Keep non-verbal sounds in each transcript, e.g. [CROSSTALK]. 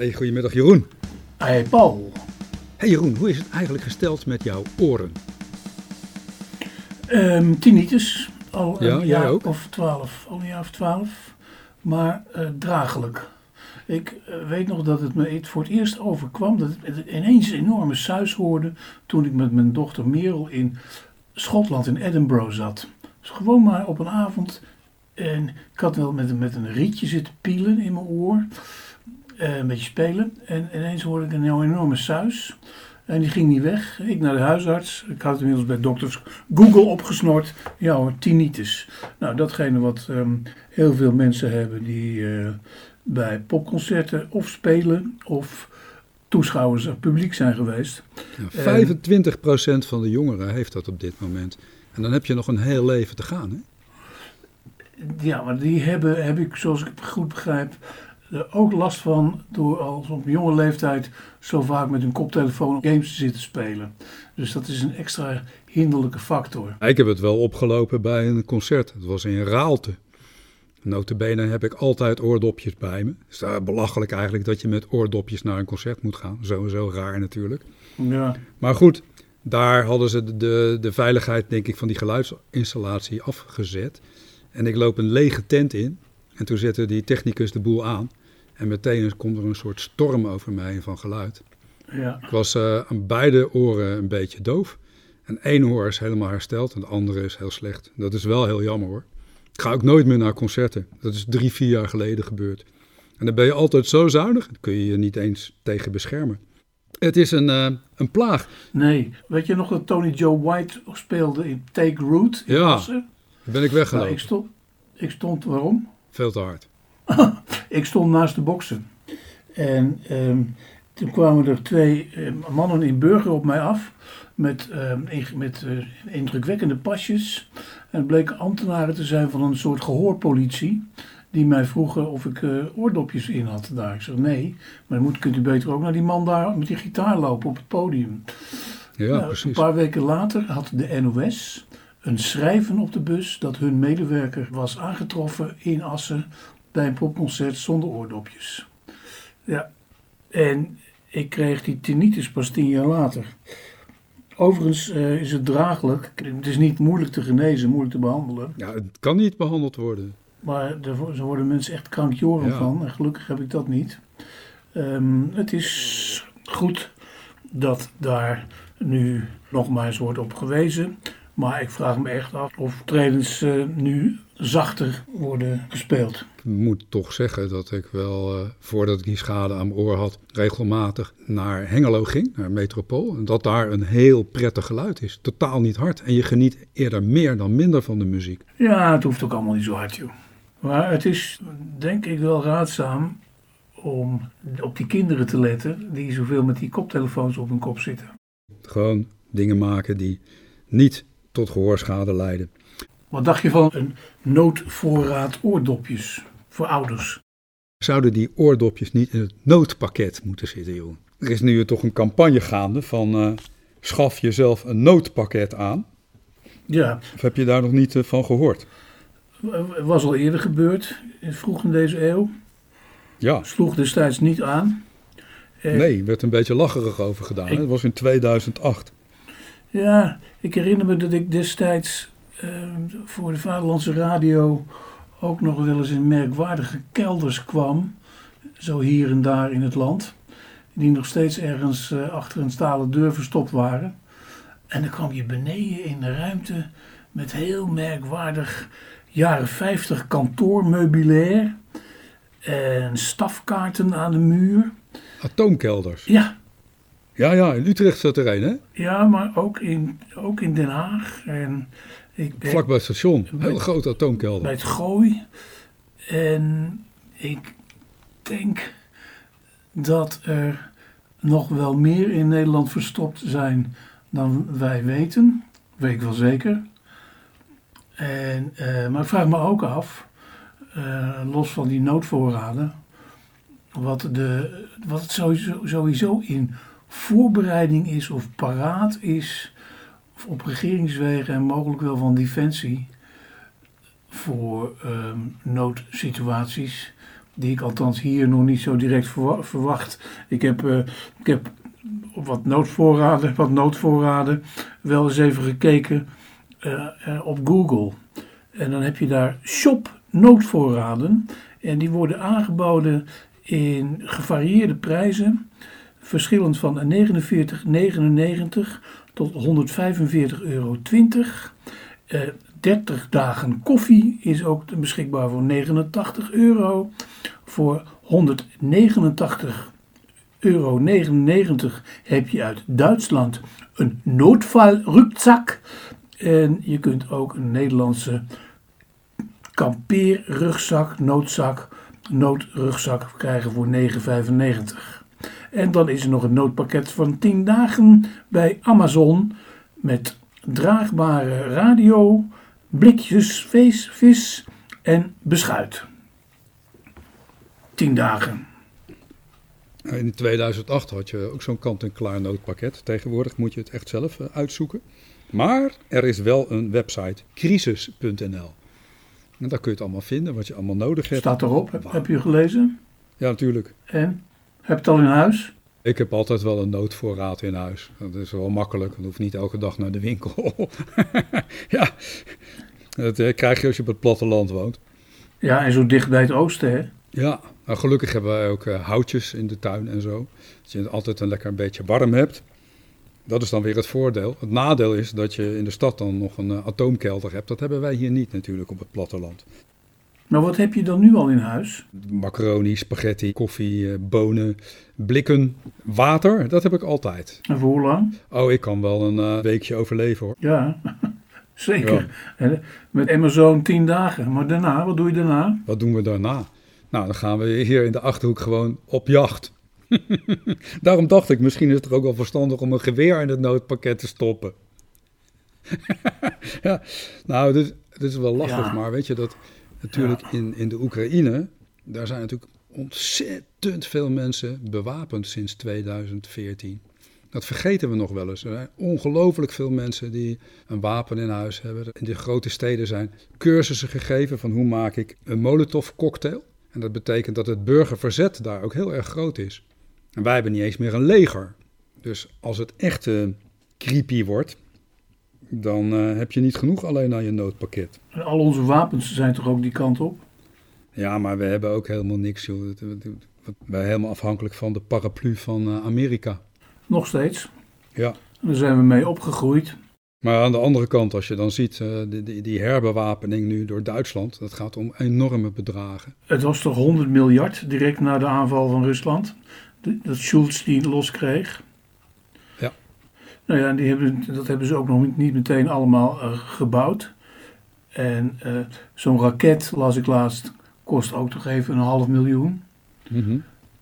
Hey, goedemiddag Jeroen. Hey Paul. Hey Jeroen, hoe is het eigenlijk gesteld met jouw oren? Um, tinnitus. Al Ja, een jaar ook? of twaalf. Al een jaar of twaalf. Maar eh, draaglijk. Ik eh, weet nog dat het me voor het eerst overkwam. Dat ik ineens een enorme suis hoorde. Toen ik met mijn dochter Merel in Schotland, in Edinburgh zat. Dus gewoon maar op een avond. En ik had wel met, met een rietje zitten pielen in mijn oor. Eh, een beetje spelen. En ineens hoorde ik een heel enorme suis. En die ging niet weg. Ik naar de huisarts. Ik had het inmiddels bij dokters Google opgesnord. Ja hoor, tinnitus. Nou, datgene wat ehm, heel veel mensen hebben die eh, bij popconcerten of spelen of toeschouwers of publiek zijn geweest. Ja, 25% van de jongeren heeft dat op dit moment. En dan heb je nog een heel leven te gaan. Hè? Ja, maar die hebben, heb ik, zoals ik het goed begrijp, er ook last van door al op jonge leeftijd zo vaak met hun koptelefoon games te zitten spelen. Dus dat is een extra hinderlijke factor. Ik heb het wel opgelopen bij een concert. Het was in Raalte. Notabene heb ik altijd oordopjes bij me. Het is belachelijk eigenlijk dat je met oordopjes naar een concert moet gaan. Sowieso raar natuurlijk. Ja, Maar goed, daar hadden ze de, de, de veiligheid denk ik van die geluidsinstallatie afgezet. En ik loop een lege tent in. En toen zette die technicus de boel aan. En meteen komt er een soort storm over mij van geluid. ja. Ik was eh, aan beide oren een beetje doof. En één oor is helemaal hersteld en de andere is heel slecht. Dat is wel heel jammer hoor. Ik ga ook nooit meer naar concerten. Dat is drie, vier jaar geleden gebeurd. En dan ben je altijd zo zuinig, daar kun je je niet eens tegen beschermen. Het is een, eh, een plaag. Nee, weet je nog dat Tony Joe White speelde in Take Root in Ja, Assen? Dan ben ik Nou, weggelopen. ik stond, ik stond, waarom? Veel te hard. [LAUGHS] Ik stond naast de boksen. En ehm, toen kwamen er twee eh, mannen in burger op mij af. Met, ehm, met eh, indrukwekkende pasjes. En het bleken ambtenaren te zijn van een soort gehoorpolitie. Die mij vroegen of ik eh, oordopjes in had daar. Ik zeg nee, maar dan moet, kunt u beter ook naar die man daar met die gitaar lopen op het podium. Ja, Nou, Een precies. paar weken later had de NOS een schrijven op de bus dat hun medewerker was aangetroffen in Assen bij een popconcert zonder oordopjes. Ja, en ik kreeg die tinnitus pas tien jaar later. Overigens eh, is het draaglijk. Het is niet moeilijk te genezen, moeilijk te behandelen. Ja, het kan niet behandeld worden. Maar er, wo- er worden mensen echt krankjoren Ja. van. En gelukkig heb ik dat niet. Ehm, het is goed dat daar nu nogmaals wordt op gewezen. Maar ik vraag me echt af of tredens eh, nu zachter worden gespeeld. Ik moet toch zeggen dat ik wel, eh, voordat ik die schade aan mijn oor had, regelmatig naar Hengelo ging, naar Metropool. En dat daar een heel prettig geluid is. Totaal niet hard. En je geniet eerder meer dan minder van de muziek. Ja, het hoeft ook allemaal niet zo hard, joh. Maar het is denk ik wel raadzaam om op die kinderen te letten die zoveel met die koptelefoons op hun kop zitten. Gewoon dingen maken die niet tot gehoorschade leiden. Wat dacht je van een noodvoorraad oordopjes voor ouders? Zouden die oordopjes niet in het noodpakket moeten zitten, joh? Er is nu toch een campagne gaande van eh, schaf jezelf een noodpakket aan. Ja, Of heb je daar nog niet eh, van gehoord? het was al eerder gebeurd, vroeg in deze eeuw. Ja, Sloeg destijds niet aan. Eh, nee, werd een beetje lacherig over gedaan. Ik- Dat was in 2008. Ja, ik herinner me dat ik destijds eh, voor de Vaderlandse Radio ook nog wel eens in merkwaardige kelders kwam. Zo hier en daar in het land. Die nog steeds ergens eh, achter een stalen deur verstopt waren. En dan kwam je beneden in de ruimte met heel merkwaardig jaren 50 kantoormeubilair. En stafkaarten aan de muur. Atoomkelders. Ja, Ja, ja, in Utrecht zat er een, hè? ja maar ook in, ook in Den Haag. En ik ben Vlak bij het station. Bij- Heel grote atoomkelder. bij het gooi. En ik denk dat er nog wel meer in Nederland verstopt zijn dan wij weten. Weet ik wel zeker. En, eh, maar ik vraag me ook af, eh, los van die noodvoorraden, wat, de, wat het sowieso, sowieso in voorbereiding is of paraat is op regeringswegen en mogelijk wel van defensie voor ehm, noodsituaties die ik althans hier nog niet zo direct verwa- verwacht. Ik heb, eh, ik heb wat noodvoorraden, wat noodvoorraden wel eens even gekeken eh, eh, op Google. En dan heb je daar shop noodvoorraden. En die worden aangeboden in gevarieerde prijzen. Verschillend van 49,99 tot 145,20 euro. Eh 30 dagen koffie is ook beschikbaar voor 89 euro. Voor 189 euro 99 heb je uit Duitsland een noodvalrugzak. En je kunt ook een Nederlandse kampeerrugzak, noodzak, noodrugzak krijgen voor 9,95. En dan is er nog een noodpakket van 10 dagen bij Amazon met draagbare radio, blikjes vis, vis en beschuit. 10 dagen. In 2008 had je ook zo'n kant-en-klaar noodpakket. Tegenwoordig moet je het echt zelf eh, uitzoeken. Maar er is wel een website, crisis.nl. En daar kun je het allemaal vinden, wat je allemaal nodig hebt. Staat erop, heb, heb je gelezen? Ja, natuurlijk. En? Heb je het al in huis? Ik heb altijd wel een noodvoorraad in huis. Dat is wel makkelijk. Dat hoeft niet elke dag naar de winkel. [LAUGHS] ja, dat eh, krijg je als je op het platteland woont. Ja, en zo dicht bij het oosten, hè? Ja, nou, gelukkig hebben wij ook eh, houtjes in de tuin en zo. Dat je het altijd een lekker een beetje warm hebt. Dat is dan weer het voordeel. Het nadeel is dat je in de stad dan nog een eh, atoomkelder hebt. Dat hebben wij hier niet natuurlijk op het platteland. Maar wat heb je dan nu al in huis? Macaroni, spaghetti, koffie, eh, bonen, blikken, water. Dat heb ik altijd. En voor hoe lang? Oh, ik kan wel een eh, weekje overleven hoor. Ja, [LAUGHS] zeker. En Met Amazon 10 dagen. Maar daarna, wat doe je daarna? Wat doen we daarna? Nou, dan gaan we hier in de Achterhoek gewoon op jacht. [LAUGHS] Daarom dacht ik, misschien is het er ook wel verstandig om een geweer in het noodpakket te stoppen. [LAUGHS] ja, nou, dit, dit is wel lastig, Ja. maar weet je dat natuurlijk in, in de Oekraïne, daar zijn natuurlijk ontzettend veel mensen bewapend sinds 2014. Dat vergeten we nog wel eens. Er zijn ongelooflijk veel mensen die een wapen in huis hebben. In de grote steden zijn cursussen gegeven van hoe maak ik een molotov cocktail. En dat betekent dat het burgerverzet daar ook heel erg groot is. En wij hebben niet eens meer een leger. Dus als het echt eh, creepy wordt, dan eh, heb je niet genoeg alleen aan je noodpakket. En al onze wapens zijn toch ook die kant op? Ja, maar we hebben ook helemaal niks, joh. Wij zijn helemaal afhankelijk van de paraplu van eh, Amerika. Nog steeds. Ja. En Daar zijn we mee opgegroeid. Maar aan de andere kant, als je dan ziet, eh, die, die, die herbewapening nu door Duitsland, dat gaat om enorme bedragen. Het was toch 100 miljard direct na de aanval van Rusland. Dat Schulz die loskreeg. Nou ja, die hebben, dat hebben ze ook nog niet- niet meteen allemaal eh, gebouwd. En eh, zo'n raket, las ik laatst, kost ook toch even een half miljoen. Mhm.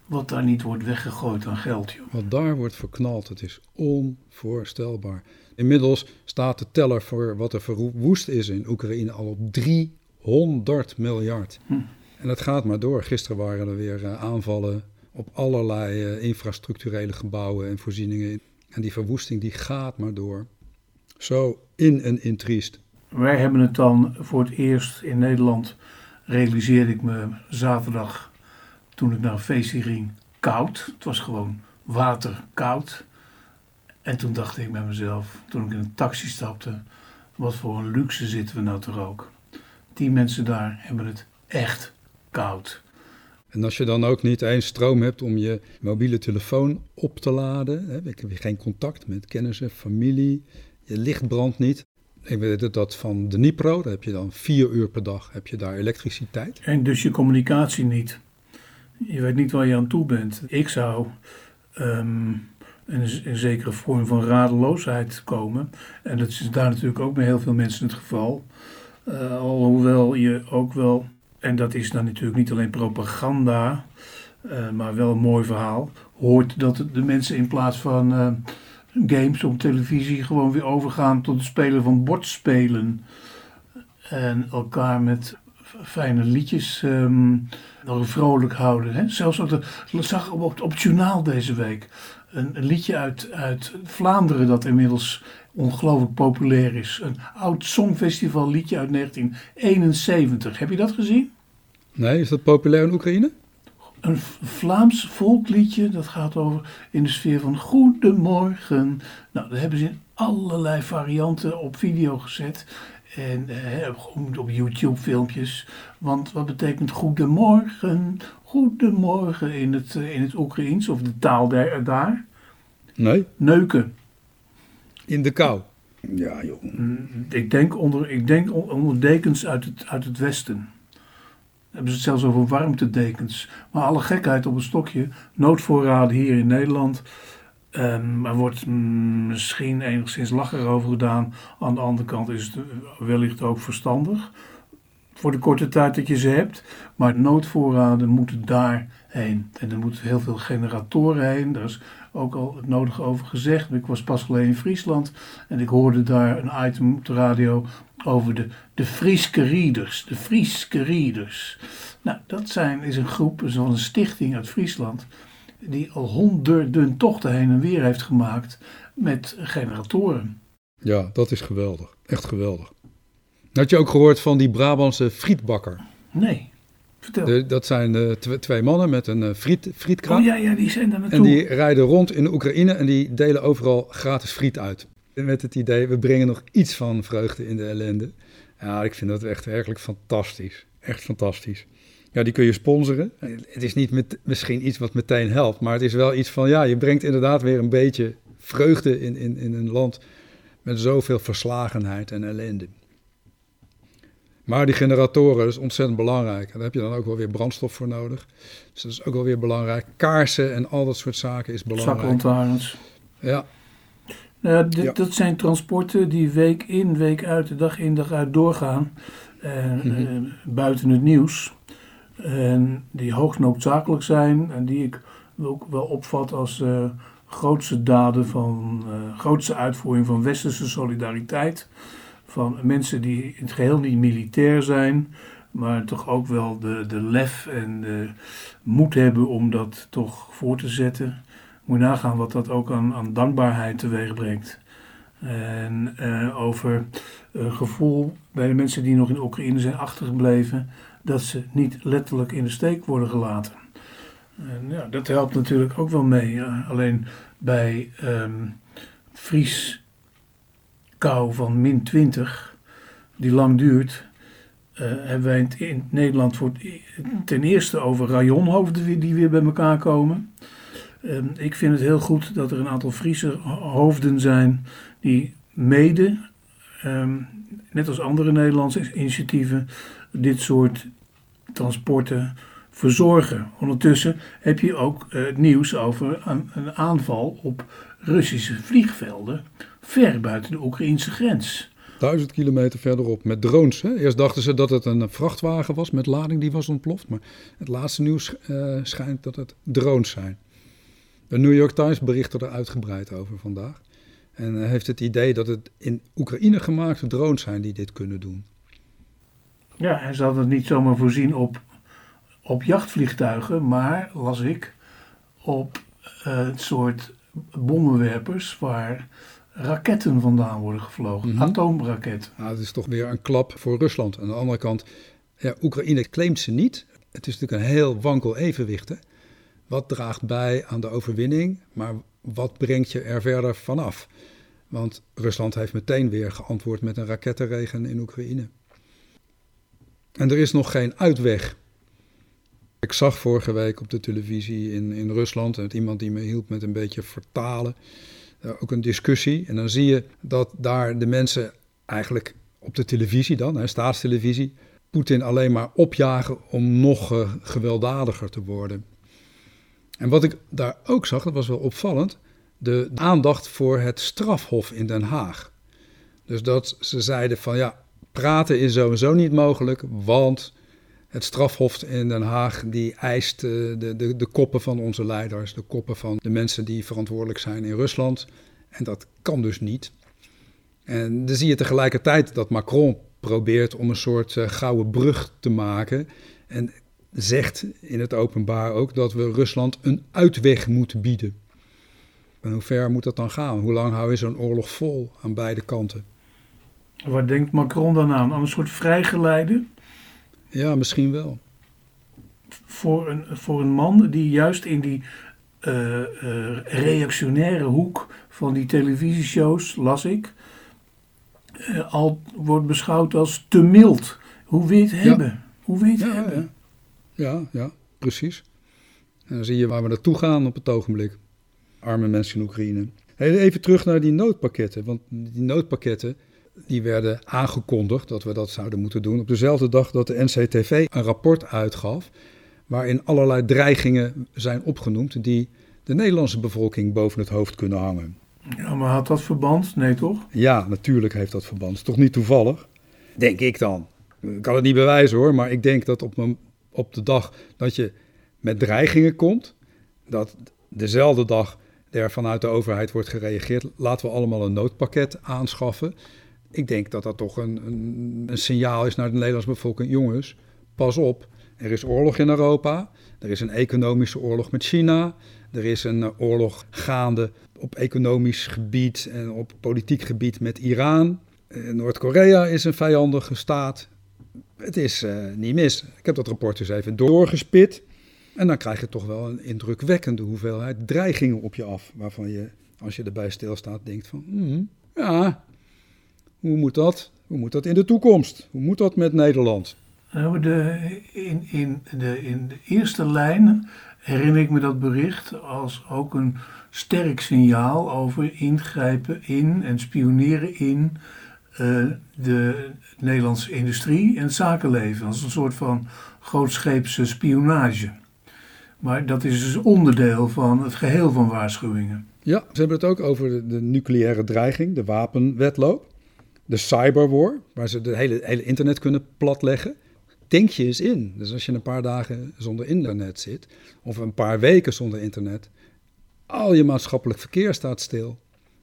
Wat daar niet wordt weggegooid aan geld, joh. Wat daar wordt verknald, het is onvoorstelbaar. Inmiddels staat de teller voor wat er verwoest is in Oekraïne al op 300 miljard. Hm. En dat gaat maar door. Gisteren waren er weer eh, aanvallen op allerlei infrastructurele gebouwen en voorzieningen. En die verwoesting die gaat maar door. Zo in en in triest. Wij hebben het dan voor het eerst in Nederland, realiseerde ik me zaterdag toen ik naar een feestje ging, koud. Het was gewoon waterkoud. En toen dacht ik bij mezelf, toen ik in een taxi stapte, wat voor een luxe zitten we nou toch ook. Die mensen daar hebben het echt koud. En als je dan ook niet eens stroom hebt om je mobiele telefoon op te laden, hè, ik heb je geen contact met kennissen, familie, je licht brandt niet. Ik weet dat van Dnipro, daar heb je dan vier uur per dag heb je daar elektriciteit. En dus je communicatie niet. Je weet niet waar je aan toe bent. Ik zou in een een zekere vorm van radeloosheid komen. En dat is daar natuurlijk ook bij heel veel mensen het geval. Eh, alhoewel je ook wel, en dat is dan natuurlijk niet alleen propaganda, eh, maar wel een mooi verhaal, hoort dat de mensen in plaats van eh, games op televisie gewoon weer overgaan tot het spelen van bordspelen. En elkaar met fijne liedjes ehm, vrolijk houden. Hè? Zelfs ook, de, zag op, op, op het journaal deze week een, een liedje uit, uit Vlaanderen dat inmiddels ongelooflijk populair is. Een oud songfestival liedje uit 1971. Heb je dat gezien? Nee, is dat populair in Oekraïne? een Vlaams volkliedje. Dat gaat over in de sfeer van Goedemorgen. Nou, daar hebben ze in allerlei varianten op video gezet. En eh, op YouTube filmpjes. Want wat betekent goedemorgen? Goedemorgen in het, eh, in het Oekraïens of de taal daar, daar? Nee. Neuken. In de kou. Ja, joh. Mm, ik denk onder, ik denk onder dekens uit het, uit het westen. Hebben ze het zelfs over warmtedekens. Maar alle gekheid op een stokje. Noodvoorraden hier in Nederland. Um, er wordt misschien enigszins lacher over gedaan. Aan de andere kant is het wellicht ook verstandig. Voor de korte tijd dat je ze hebt. Maar noodvoorraden moeten daarheen. En er moeten heel veel generatoren heen. Daar is ook al het nodige over gezegd. Ik was pas geleden in Friesland. En ik hoorde daar een item op de radio over de, de Frieske Rieders. De Frieske Rieders. Nou, dat zijn, is een groep, is een stichting uit Friesland die al honderden tochten heen en weer heeft gemaakt met generatoren. Ja, dat is geweldig. Echt geweldig. Had je ook gehoord van die Brabantse frietbakker? Nee. Vertel. dat zijn uh, twee mannen met een uh, friet, frietkraam. Oh ja, ja, die zijn daar naartoe. En die rijden rond in de Oekraïne en die delen overal gratis friet uit. Met het idee, we brengen nog iets van vreugde in de ellende. Ja, ik vind dat echt werkelijk fantastisch. Echt fantastisch. Ja, die kun je sponsoren. Het is niet met, misschien iets wat meteen helpt, maar het is wel iets van, ja, je brengt inderdaad weer een beetje vreugde in, in, in een land met zoveel verslagenheid en ellende. Maar die generatoren is ontzettend belangrijk. daar heb je dan ook wel weer brandstof voor nodig. Dus dat is ook wel weer belangrijk. Kaarsen en al dat soort zaken is belangrijk. Zaklantaarns. Ja. Nou, ja. Dat zijn transporten die week in, week uit, dag in, dag uit doorgaan. mm buiten het nieuws. En die hoogst noodzakelijk zijn en die ik ook wel opvat als uh, grootste daden van, uh, grootste uitvoering van westerse solidariteit. Van mensen die in het geheel niet militair zijn, maar toch ook wel de, de lef en de moed hebben om dat toch voor te zetten. Moet je nagaan wat dat ook aan, aan dankbaarheid teweeg brengt. En uh, over een gevoel bij de mensen die nog in Oekraïne zijn achtergebleven dat ze niet letterlijk in de steek worden gelaten. Dat helpt natuurlijk ook wel mee. Alleen bij um, vries kou van min 20, die lang duurt, uh, hebben wij in, Nederland voor ten eerste over rajonhoofden die weer bij elkaar komen. Um, ik vind het heel goed dat er een aantal Friese hoofden zijn die mede, um, net als andere Nederlandse initiatieven, dit soort transporten verzorgen. Ondertussen heb je ook uh, nieuws over een, aanval op Russische vliegvelden ver buiten de Oekraïnse grens. Duizend kilometer verderop met drones. Hè? Eerst dachten ze dat het een vrachtwagen was met lading die was ontploft. Maar het laatste nieuws uh, schijnt dat het drones zijn. De New York Times bericht er uitgebreid over vandaag. En heeft het idee dat het in Oekraïne gemaakte drones zijn die dit kunnen doen. Ja, hij zal het niet zomaar voorzien op, op jachtvliegtuigen, maar las ik op uh, het soort bommenwerpers waar raketten vandaan worden gevlogen, mm atoomraketten. Nou, het is toch weer een klap voor Rusland. Aan de andere kant, ja, Oekraïne claimt ze niet. Het is natuurlijk een heel wankel evenwicht. Hè? Wat draagt bij aan de overwinning, maar wat brengt je er verder vanaf? Want Rusland heeft meteen weer geantwoord met een rakettenregen in Oekraïne. En er is nog geen uitweg. Ik zag vorige week op de televisie in, in Rusland, met iemand die me hielp met een beetje vertalen, uh, ook een discussie. En dan zie je dat daar de mensen eigenlijk op de televisie dan, hè, staatstelevisie, Poetin alleen maar opjagen om nog uh, gewelddadiger te worden. En wat ik daar ook zag, dat was wel opvallend, de aandacht voor het strafhof in Den Haag. Dus dat ze zeiden van ja, praten is sowieso niet mogelijk, want het strafhof in Den Haag die eist uh, de, de, de koppen van onze leiders, de koppen van de mensen die verantwoordelijk zijn in Rusland. En dat kan dus niet. En dan zie je tegelijkertijd dat Macron probeert om een soort uh, gouden brug te maken. En zegt in het openbaar ook dat we Rusland een uitweg moeten bieden. En hoe ver moet dat dan gaan? Hoe lang hou je zo'n oorlog vol aan beide kanten? Waar denkt Macron dan aan? Aan een soort vrijgeleide? Ja, misschien wel. voor een, voor een man die juist in die uh, uh, reactionaire hoek van die televisieshows, las ik, uh, al wordt beschouwd als te mild. Hoe je het hebben? Hoe je het ja, hebben? Ja. ja, ja, precies. En dan zie je waar we naartoe gaan op het ogenblik. Arme mensen in Oekraïne. Even terug naar die noodpakketten. Want die noodpakketten die werden aangekondigd dat we dat zouden moeten doen. Op dezelfde dag dat de NCTV een rapport uitgaf. waarin allerlei dreigingen zijn opgenoemd. die de Nederlandse bevolking boven het hoofd kunnen hangen. Ja, maar had dat verband? Nee, toch? Ja, natuurlijk heeft dat verband. Het is toch niet toevallig? Denk ik dan. Ik kan het niet bewijzen hoor, maar ik denk dat op, op de dag dat je met dreigingen komt, dat dezelfde dag er vanuit de overheid wordt gereageerd, laten we allemaal een noodpakket aanschaffen. Ik denk dat dat toch een, een, een signaal is naar de Nederlandse bevolking. Jongens, pas op, er is oorlog in Europa, er is een economische oorlog met China, er is een eh, oorlog gaande op economisch gebied en op politiek gebied met Iran. Eh, Noord-Korea is een vijandige staat. Het is uh, niet mis. Ik heb dat rapport dus even doorgespit. En dan krijg je toch wel een indrukwekkende hoeveelheid dreigingen op je af. Waarvan je, als je erbij stilstaat, denkt van... Hmm, ja, hoe moet dat? Hoe moet dat in de toekomst? Hoe moet dat met Nederland? Nou, de, in, in, de, in de eerste lijn herinner ik me dat bericht als ook een sterk signaal over ingrijpen in en spioneren in uh, de Nederlandse industrie en het zakenleven. Als een soort van grootscheepse spionage. Maar dat is dus onderdeel van het geheel van waarschuwingen. Ja, ze hebben het ook over de, de nucleaire dreiging, de wapenwetloop, de cyberwar, waar ze het hele, hele internet kunnen platleggen. Denk je eens in. Dus als je een paar dagen zonder internet zit, of een paar weken zonder internet, al je maatschappelijk verkeer staat stil.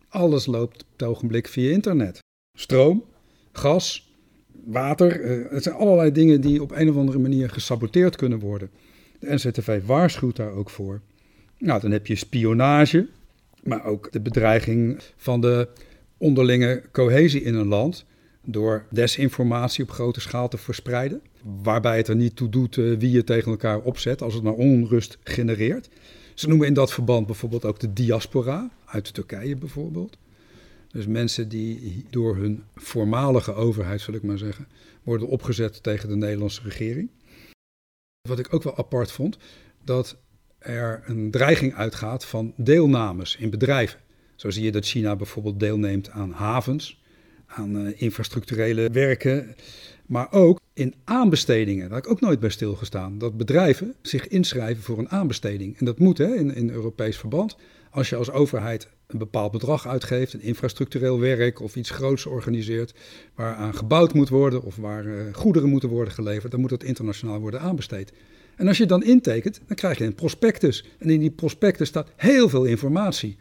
Alles loopt op het ogenblik via internet. Stroom, gas, water. Uh, het zijn allerlei dingen die op een of andere manier gesaboteerd kunnen worden. De NCTV waarschuwt daar ook voor. Nou, dan heb je spionage, maar ook de bedreiging van de onderlinge cohesie in een land door desinformatie op grote schaal te verspreiden. Waarbij het er niet toe doet uh, wie je tegen elkaar opzet, als het maar onrust genereert. Ze noemen in dat verband bijvoorbeeld ook de diaspora, uit Turkije bijvoorbeeld. Dus mensen die door hun voormalige overheid, zal ik maar zeggen, worden opgezet tegen de Nederlandse regering. Wat ik ook wel apart vond, dat er een dreiging uitgaat van deelnames in bedrijven. Zo zie je dat China bijvoorbeeld deelneemt aan havens, aan uh, infrastructurele werken, maar ook in aanbestedingen. Daar heb ik ook nooit bij stilgestaan. Dat bedrijven zich inschrijven voor een aanbesteding. En dat moet hè, in, in Europees verband. Als je als overheid een bepaald bedrag uitgeeft, een infrastructureel werk of iets groots organiseert, waaraan gebouwd moet worden of waar uh, goederen moeten worden geleverd, dan moet dat internationaal worden aanbesteed. En als je dan intekent, dan krijg je een prospectus. En in die prospectus staat heel veel informatie.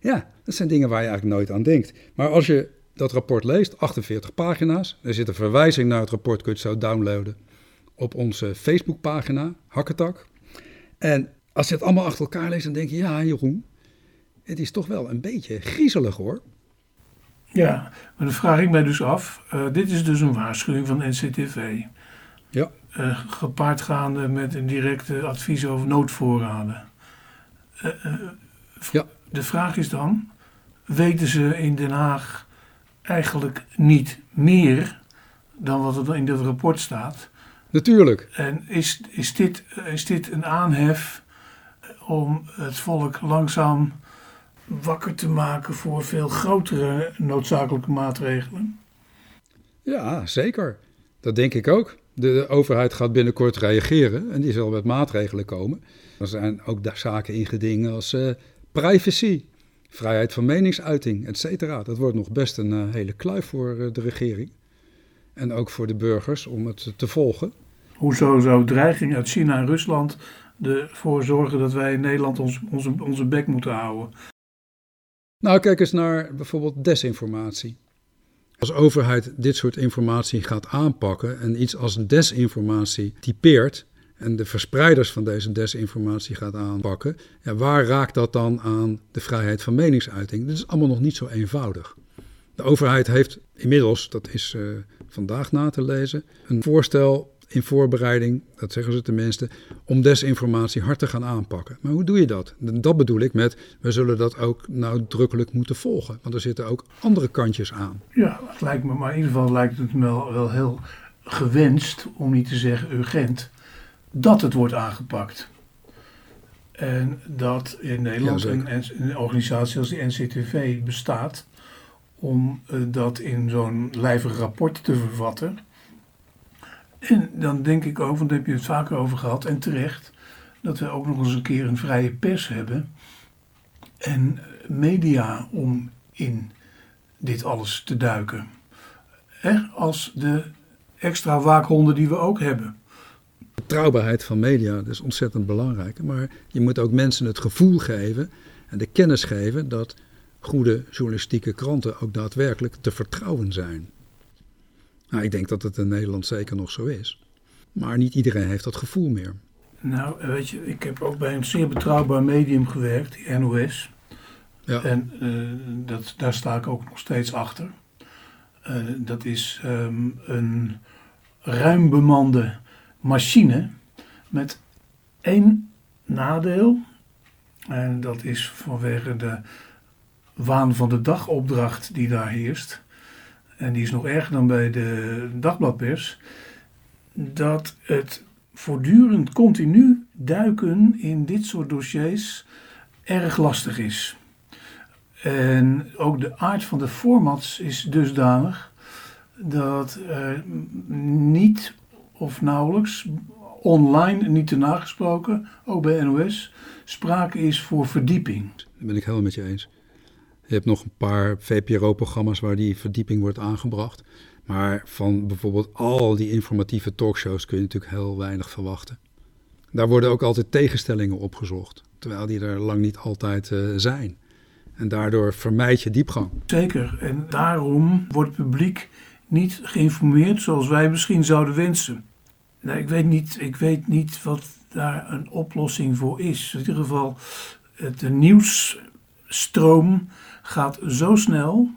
Ja, dat zijn dingen waar je eigenlijk nooit aan denkt. Maar als je dat rapport leest, 48 pagina's, er zit een verwijzing naar het rapport, kun je het zo downloaden op onze Facebookpagina, Hakketak. En als je het allemaal achter elkaar leest, dan denk je, ja Jeroen, het is toch wel een beetje griezelig hoor. Ja, maar dan vraag ik mij dus af. Uh, dit is dus een waarschuwing van NCTV. Ja. Uh, gepaardgaande met een directe advies over noodvoorraden. Uh, ja. De vraag is dan: weten ze in Den Haag eigenlijk niet meer dan wat er in dat rapport staat? Natuurlijk. En is, is, dit, is dit een aanhef om het volk langzaam wakker te maken voor veel grotere noodzakelijke maatregelen? Ja, zeker. Dat denk ik ook. De overheid gaat binnenkort reageren en die zal met maatregelen komen. Er zijn ook daar zaken ingedingen als uh, privacy, vrijheid van meningsuiting, et cetera. Dat wordt nog best een uh, hele kluif voor uh, de regering. En ook voor de burgers om het te volgen. Hoezo zou dreiging uit China en Rusland ervoor zorgen dat wij in Nederland ons, onze, onze bek moeten houden? Nou, kijk eens naar bijvoorbeeld desinformatie. Als overheid dit soort informatie gaat aanpakken en iets als desinformatie typeert en de verspreiders van deze desinformatie gaat aanpakken, waar raakt dat dan aan de vrijheid van meningsuiting? Dat is allemaal nog niet zo eenvoudig. De overheid heeft inmiddels, dat is uh, vandaag na te lezen, een voorstel in voorbereiding, dat zeggen ze tenminste, om desinformatie hard te gaan aanpakken. Maar hoe doe je dat? Dat bedoel ik met, we zullen dat ook nadrukkelijk moeten volgen. Want er zitten ook andere kantjes aan. Ja, het lijkt me, maar in ieder geval lijkt het me wel, wel heel gewenst, om niet te zeggen urgent, dat het wordt aangepakt. En dat in Nederland Ja, een, organisatie als de NCTV bestaat om eh, dat in zo'n lijvig rapport te vervatten. En dan denk ik ook, want daar heb je het vaker over gehad, en terecht, dat we ook nog eens een keer een vrije pers hebben. En media om in dit alles te duiken. Hè? Als de extra waakhonden die we ook hebben. Betrouwbaarheid van media dat is ontzettend belangrijk. Maar je moet ook mensen het gevoel geven en de kennis geven dat goede journalistieke kranten ook daadwerkelijk te vertrouwen zijn. Nou, ik denk dat het in Nederland zeker nog zo is. Maar niet iedereen heeft dat gevoel meer. Nou, weet je, ik heb ook bij een zeer betrouwbaar medium gewerkt, die NOS. Ja, En eh, dat, daar sta ik ook nog steeds achter. Eh, dat is ehm, een ruim bemande machine met één nadeel. En dat is vanwege de waan van de dagopdracht die daar heerst. En die is nog erger dan bij de dagbladpers. Dat het voortdurend continu duiken in dit soort dossiers erg lastig is. En ook de aard van de formats is dusdanig dat niet of nauwelijks online, niet te nagesproken, ook bij NOS, sprake is voor verdieping. dat ben ik helemaal met je eens. Je hebt nog een paar VPRO-programma's waar die verdieping wordt aangebracht. Maar van bijvoorbeeld al die informatieve talkshows kun je natuurlijk heel weinig verwachten. Daar worden ook altijd tegenstellingen opgezocht, terwijl die er lang niet altijd eh, zijn. En daardoor vermijd je diepgang. Zeker. En daarom wordt het publiek niet geïnformeerd zoals wij misschien zouden wensen. Nou, ik, weet niet, ik weet niet wat daar een oplossing voor is. In ieder geval, de nieuwsstroom gaat zo snel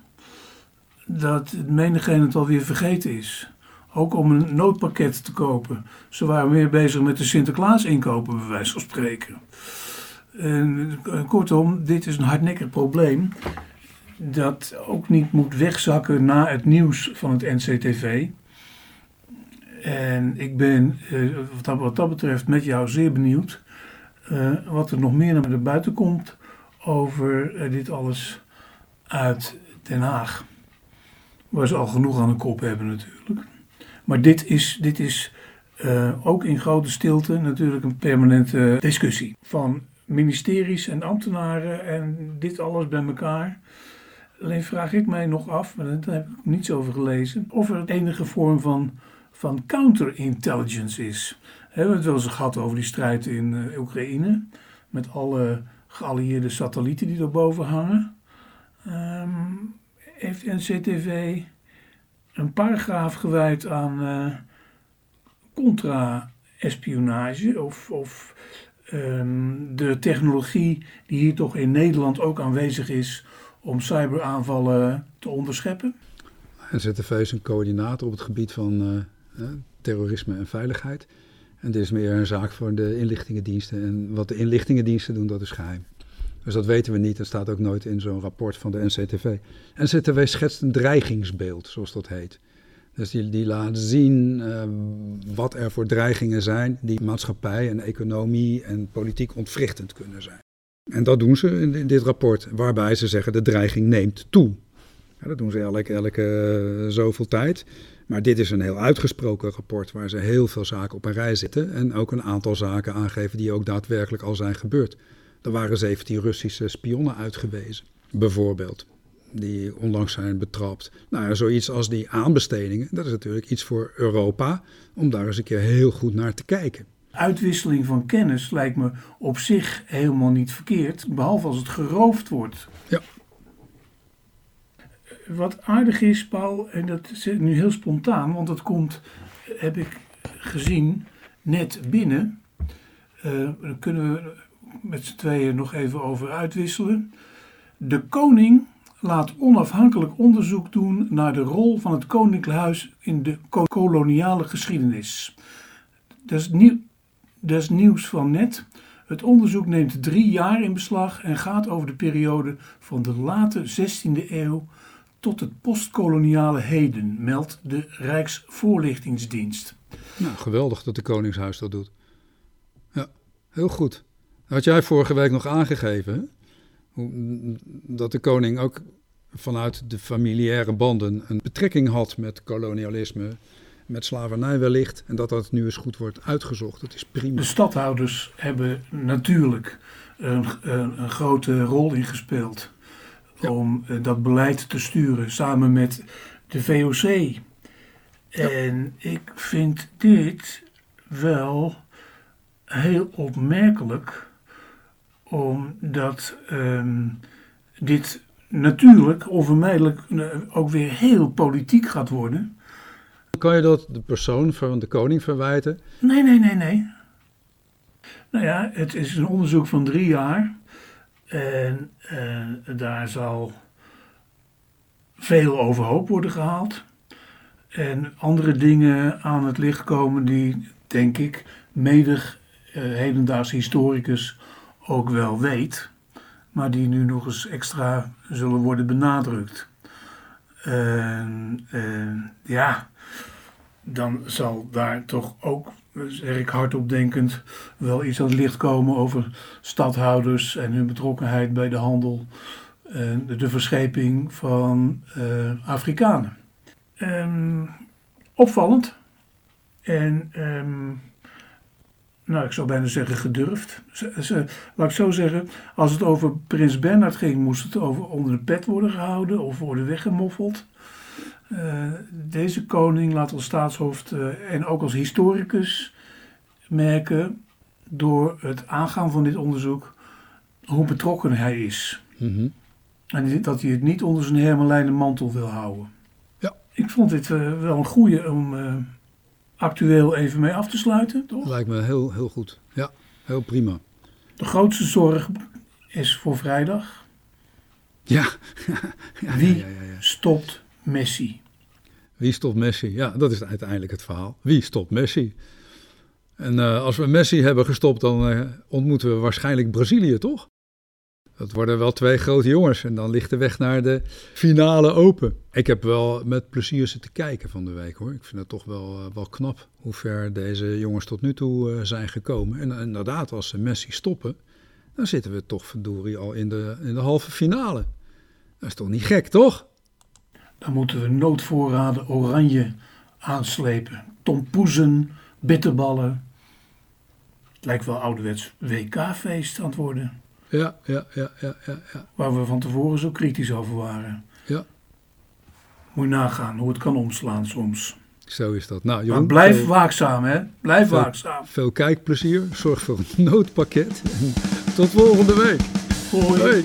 dat menigeen het alweer vergeten is. Ook om een noodpakket te kopen. Ze waren meer bezig met de Sinterklaas inkopen, bij wijze van spreken. En, eh, kortom, dit is een hardnekkig probleem dat ook niet moet wegzakken na het nieuws van het NCTV. En ik ben eh, wat, dat, wat dat betreft met jou zeer benieuwd eh, wat er nog meer naar buiten komt over eh, dit alles uit Den Haag. Waar ze al genoeg aan de kop hebben natuurlijk. Maar dit is, dit is ook in grote stilte natuurlijk een permanente discussie van ministeries en ambtenaren en dit alles bij elkaar. Alleen vraag ik mij nog af, maar daar heb ik niets over gelezen, of er enige vorm van, van counterintelligence is. We hebben het wel eens gehad over die strijd in eh, Oekraïne, met alle geallieerde satellieten die erboven hangen. Ehm, heeft NCTV een paragraaf gewijd aan eh, contra-espionage of, of ehm, de technologie die hier toch in Nederland ook aanwezig is om cyberaanvallen te onderscheppen? NZTV is een coördinator op het gebied van eh, terrorisme en veiligheid. En dit is meer een zaak voor de inlichtingendiensten. En wat de inlichtingendiensten doen, dat is geheim. Dus dat weten we niet. Dat staat ook nooit in zo'n rapport van de NCTV. NCTV schetst een dreigingsbeeld, zoals dat heet. Dus die, die laat zien eh, wat er voor dreigingen zijn die maatschappij en economie en politiek ontwrichtend kunnen zijn. En dat doen ze in, dit rapport, waarbij ze zeggen de dreiging neemt toe. Dat doen ze elke, elke eh, zoveel tijd. Maar dit is een heel uitgesproken rapport waar ze heel veel zaken op een rij zitten. En ook een aantal zaken aangeven die ook daadwerkelijk al zijn gebeurd. Er waren 17 Russische spionnen uitgewezen, bijvoorbeeld. Die onlangs zijn betrapt. Nou, zoiets als die aanbestedingen, dat is natuurlijk iets voor Europa. Om daar eens een keer heel goed naar te kijken. Uitwisseling van kennis lijkt me op zich helemaal niet verkeerd, behalve als het geroofd wordt. Wat aardig is, Paul, en dat is nu heel spontaan, want dat komt, heb ik gezien, net binnen. Eh, daar kunnen we met z'n tweeën nog even over uitwisselen. De koning laat onafhankelijk onderzoek doen naar de rol van het koninklijk huis in de ko- koloniale geschiedenis. Dat is, dat is nieuws van net. Het onderzoek neemt drie jaar in beslag en gaat over de periode van de late 16e eeuw tot het postkoloniale heden, meldt de Rijksvoorlichtingsdienst. Nou, geweldig dat de Koningshuis dat doet. Ja, heel goed. Had jij vorige week nog aangegeven hè? Dat de koning ook vanuit de familiaire banden een betrekking had met kolonialisme, met slavernij wellicht, en dat dat nu eens goed wordt uitgezocht. Dat is prima. De stadhouders hebben natuurlijk een, een, een grote rol in gespeeld Ja. om eh, dat beleid te sturen samen met de VOC. En ik vind dit wel heel opmerkelijk, omdat ehm, dit natuurlijk onvermijdelijk eh, ook weer heel politiek gaat worden. Kan je dat de persoon van de koning verwijten? Nee, nee, nee, nee. Nou ja, het is een onderzoek van drie jaar. En eh, daar zal veel overhoop worden gehaald. En andere dingen aan het licht komen die, denk ik, medig eh, hedendaags historicus ook wel weet. Maar die nu nog eens extra zullen worden benadrukt. En, en, ja, dan zal daar toch ook, zeg ik hardop denkend, wel iets aan het licht komen over stadhouders en hun betrokkenheid bij de handel en de verscheping van eh, Afrikanen. Ehm, opvallend. En ehm, nou, ik zou bijna zeggen gedurfd. Laat ik zo zeggen, als het over prins Bernhard ging, moest het over onder de pet worden gehouden of worden weggemoffeld. Eh, deze koning laat als staatshoofd eh, en ook als historicus merken door het aangaan van dit onderzoek hoe betrokken hij is. Mhm. En dat hij het niet onder zijn hermelijnen mantel wil houden. Ja. Ik vond dit eh, wel een goede om actueel even mee af te sluiten, toch? Lijkt me heel, heel goed. Ja, heel prima. De grootste zorg is voor vrijdag. Ja. [LAUGHS] ja, Wie ja, ja, ja. stopt Messi? Wie stopt Messi? Ja, dat is uiteindelijk het verhaal. Wie stopt Messi? En eh, als we Messi hebben gestopt, dan eh, ontmoeten we waarschijnlijk Brazilië, toch? Dat worden wel twee grote jongens en dan ligt de weg naar de finale open. Ik heb wel met plezier zitten kijken van de week hoor. Ik vind het toch wel, eh, wel knap hoe ver deze jongens tot nu toe zijn gekomen. En inderdaad, als ze Messi stoppen, dan zitten we toch verdorie al in de, in de halve finale. Dat is toch niet gek, toch? Dan moeten we noodvoorraden oranje aanslepen. Tompoezen, bitterballen. Het lijkt wel ouderwets WK-feest aan het worden. Ja, ja, ja, ja, ja. ja. Waar we van tevoren zo kritisch over waren. Ja. Moet je nagaan hoe het kan omslaan soms. Zo is dat. Nou, Maar Jeroen, blijf veel, waakzaam, hè? Blijf Veel- waakzaam. veel kijkplezier. Zorg voor een noodpakket. En tot volgende week. Hoi. Hoi.